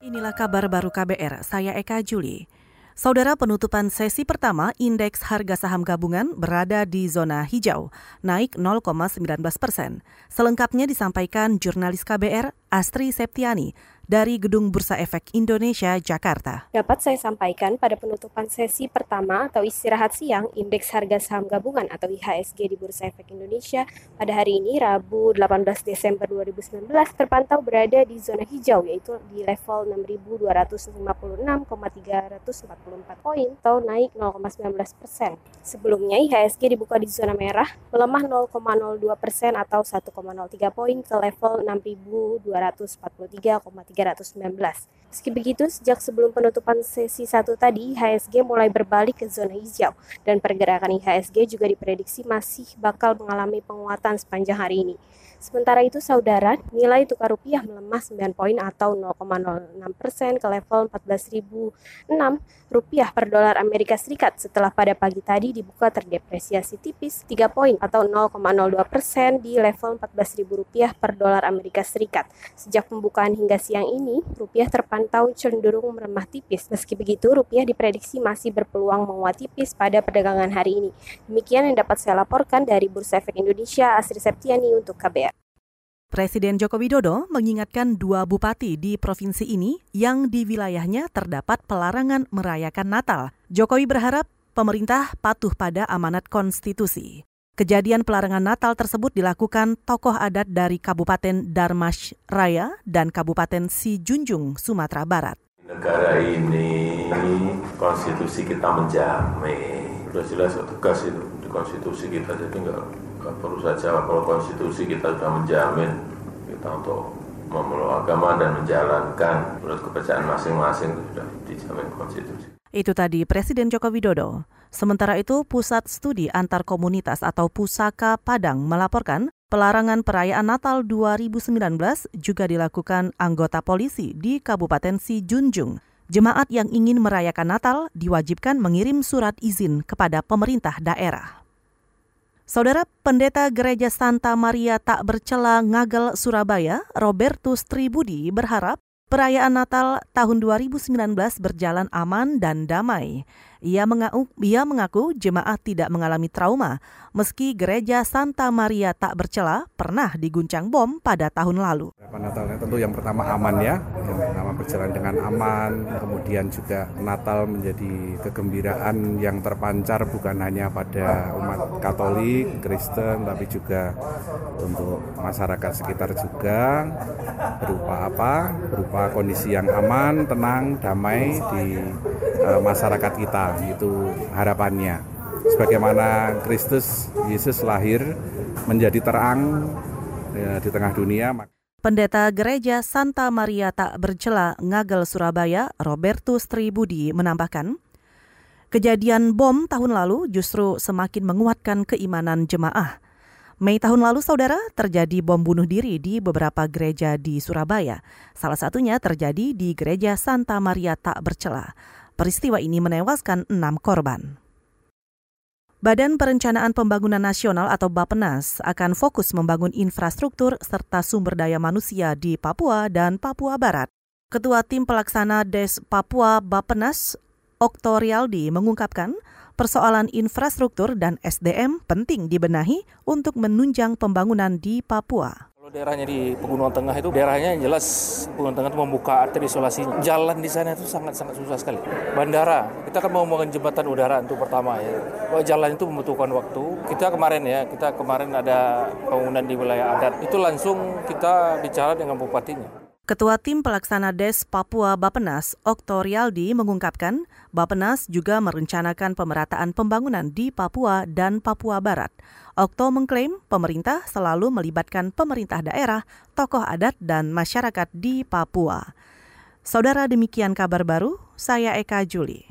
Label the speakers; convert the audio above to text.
Speaker 1: Inilah kabar baru KBR, saya Eka Juli. Saudara penutupan sesi pertama, indeks harga saham gabungan berada di zona hijau, naik 0,19 persen. Selengkapnya disampaikan jurnalis KBR Astri Septiani dari Gedung Bursa Efek Indonesia, Jakarta.
Speaker 2: Dapat saya sampaikan pada penutupan sesi pertama atau istirahat siang, indeks harga saham gabungan atau IHSG di Bursa Efek Indonesia pada hari ini, Rabu 18 Desember 2019, terpantau berada di zona hijau, yaitu di level 6.256,344 poin atau naik 0,19 persen. Sebelumnya, IHSG dibuka di zona merah, melemah 0,02 persen atau 1,03 poin ke level 6.243,3 319. Meski begitu, sejak sebelum penutupan sesi satu tadi, IHSG mulai berbalik ke zona hijau dan pergerakan IHSG juga diprediksi masih bakal mengalami penguatan sepanjang hari ini. Sementara itu, saudara, nilai tukar rupiah melemah 9 poin atau 0,06 persen ke level 14.006 rupiah per dolar Amerika Serikat setelah pada pagi tadi dibuka terdepresiasi tipis 3 poin atau 0,02 persen di level 14.000 rupiah per dolar Amerika Serikat. Sejak pembukaan hingga siang ini, rupiah terpantau cenderung melemah tipis. Meski begitu, rupiah diprediksi masih berpeluang menguat tipis pada perdagangan hari ini. Demikian yang dapat saya laporkan dari Bursa Efek Indonesia, Asri Septiani untuk KBR.
Speaker 1: Presiden Joko Widodo mengingatkan dua bupati di provinsi ini yang di wilayahnya terdapat pelarangan merayakan Natal. Jokowi berharap pemerintah patuh pada amanat konstitusi. Kejadian pelarangan Natal tersebut dilakukan tokoh adat dari Kabupaten Darmas Raya dan Kabupaten Sijunjung, Sumatera Barat.
Speaker 3: Negara ini konstitusi kita menjamin. Sudah jelas tugas itu di konstitusi kita jadi enggak perlu saja kalau konstitusi kita sudah menjamin kita untuk memeluk agama dan menjalankan menurut kepercayaan masing-masing itu sudah dijamin konstitusi.
Speaker 1: Itu tadi Presiden Joko Widodo. Sementara itu, Pusat Studi Antar Komunitas atau Pusaka Padang melaporkan pelarangan perayaan Natal 2019 juga dilakukan anggota polisi di Kabupaten Sijunjung. Jemaat yang ingin merayakan Natal diwajibkan mengirim surat izin kepada pemerintah daerah. Saudara Pendeta Gereja Santa Maria Tak Bercela Ngagel Surabaya, Robertus Tribudi berharap perayaan Natal tahun 2019 berjalan aman dan damai. Ia mengaku, ia mengaku jemaat tidak mengalami trauma, meski gereja Santa Maria tak bercela pernah diguncang bom pada tahun lalu.
Speaker 4: Natalnya tentu yang pertama aman ya, yang pertama berjalan dengan aman, kemudian juga Natal menjadi kegembiraan yang terpancar bukan hanya pada umat Katolik, Kristen, tapi juga untuk masyarakat sekitar juga. Berupa apa? Berupa kondisi yang aman, tenang, damai di uh, masyarakat kita itu harapannya sebagaimana Kristus Yesus lahir menjadi terang ya, di tengah dunia
Speaker 1: Pendeta Gereja Santa Maria Tak Bercela Ngagel Surabaya, Robertus Tribudi menambahkan, kejadian bom tahun lalu justru semakin menguatkan keimanan jemaah. Mei tahun lalu, saudara, terjadi bom bunuh diri di beberapa gereja di Surabaya. Salah satunya terjadi di Gereja Santa Maria Tak Bercela. Peristiwa ini menewaskan enam korban. Badan Perencanaan Pembangunan Nasional atau Bapenas akan fokus membangun infrastruktur serta sumber daya manusia di Papua dan Papua Barat. Ketua Tim Pelaksana Des Papua Bapenas, Okto Rialdi, mengungkapkan persoalan infrastruktur dan SDM penting dibenahi untuk menunjang pembangunan di Papua.
Speaker 5: Daerahnya di Pegunungan Tengah itu daerahnya jelas Pegunungan Tengah itu membuka arteri isolasi. Jalan di sana itu sangat-sangat susah sekali. Bandara, kita kan mau membangun jembatan udara untuk pertama ya. Jalan itu membutuhkan waktu. Kita kemarin ya, kita kemarin ada bangunan di wilayah adat. Itu langsung kita bicara dengan bupatinya.
Speaker 1: Ketua Tim Pelaksana Des Papua Bapenas, Okto Rialdi, mengungkapkan Bapenas juga merencanakan pemerataan pembangunan di Papua dan Papua Barat. Okto mengklaim pemerintah selalu melibatkan pemerintah daerah, tokoh adat, dan masyarakat di Papua. Saudara demikian kabar baru, saya Eka Juli.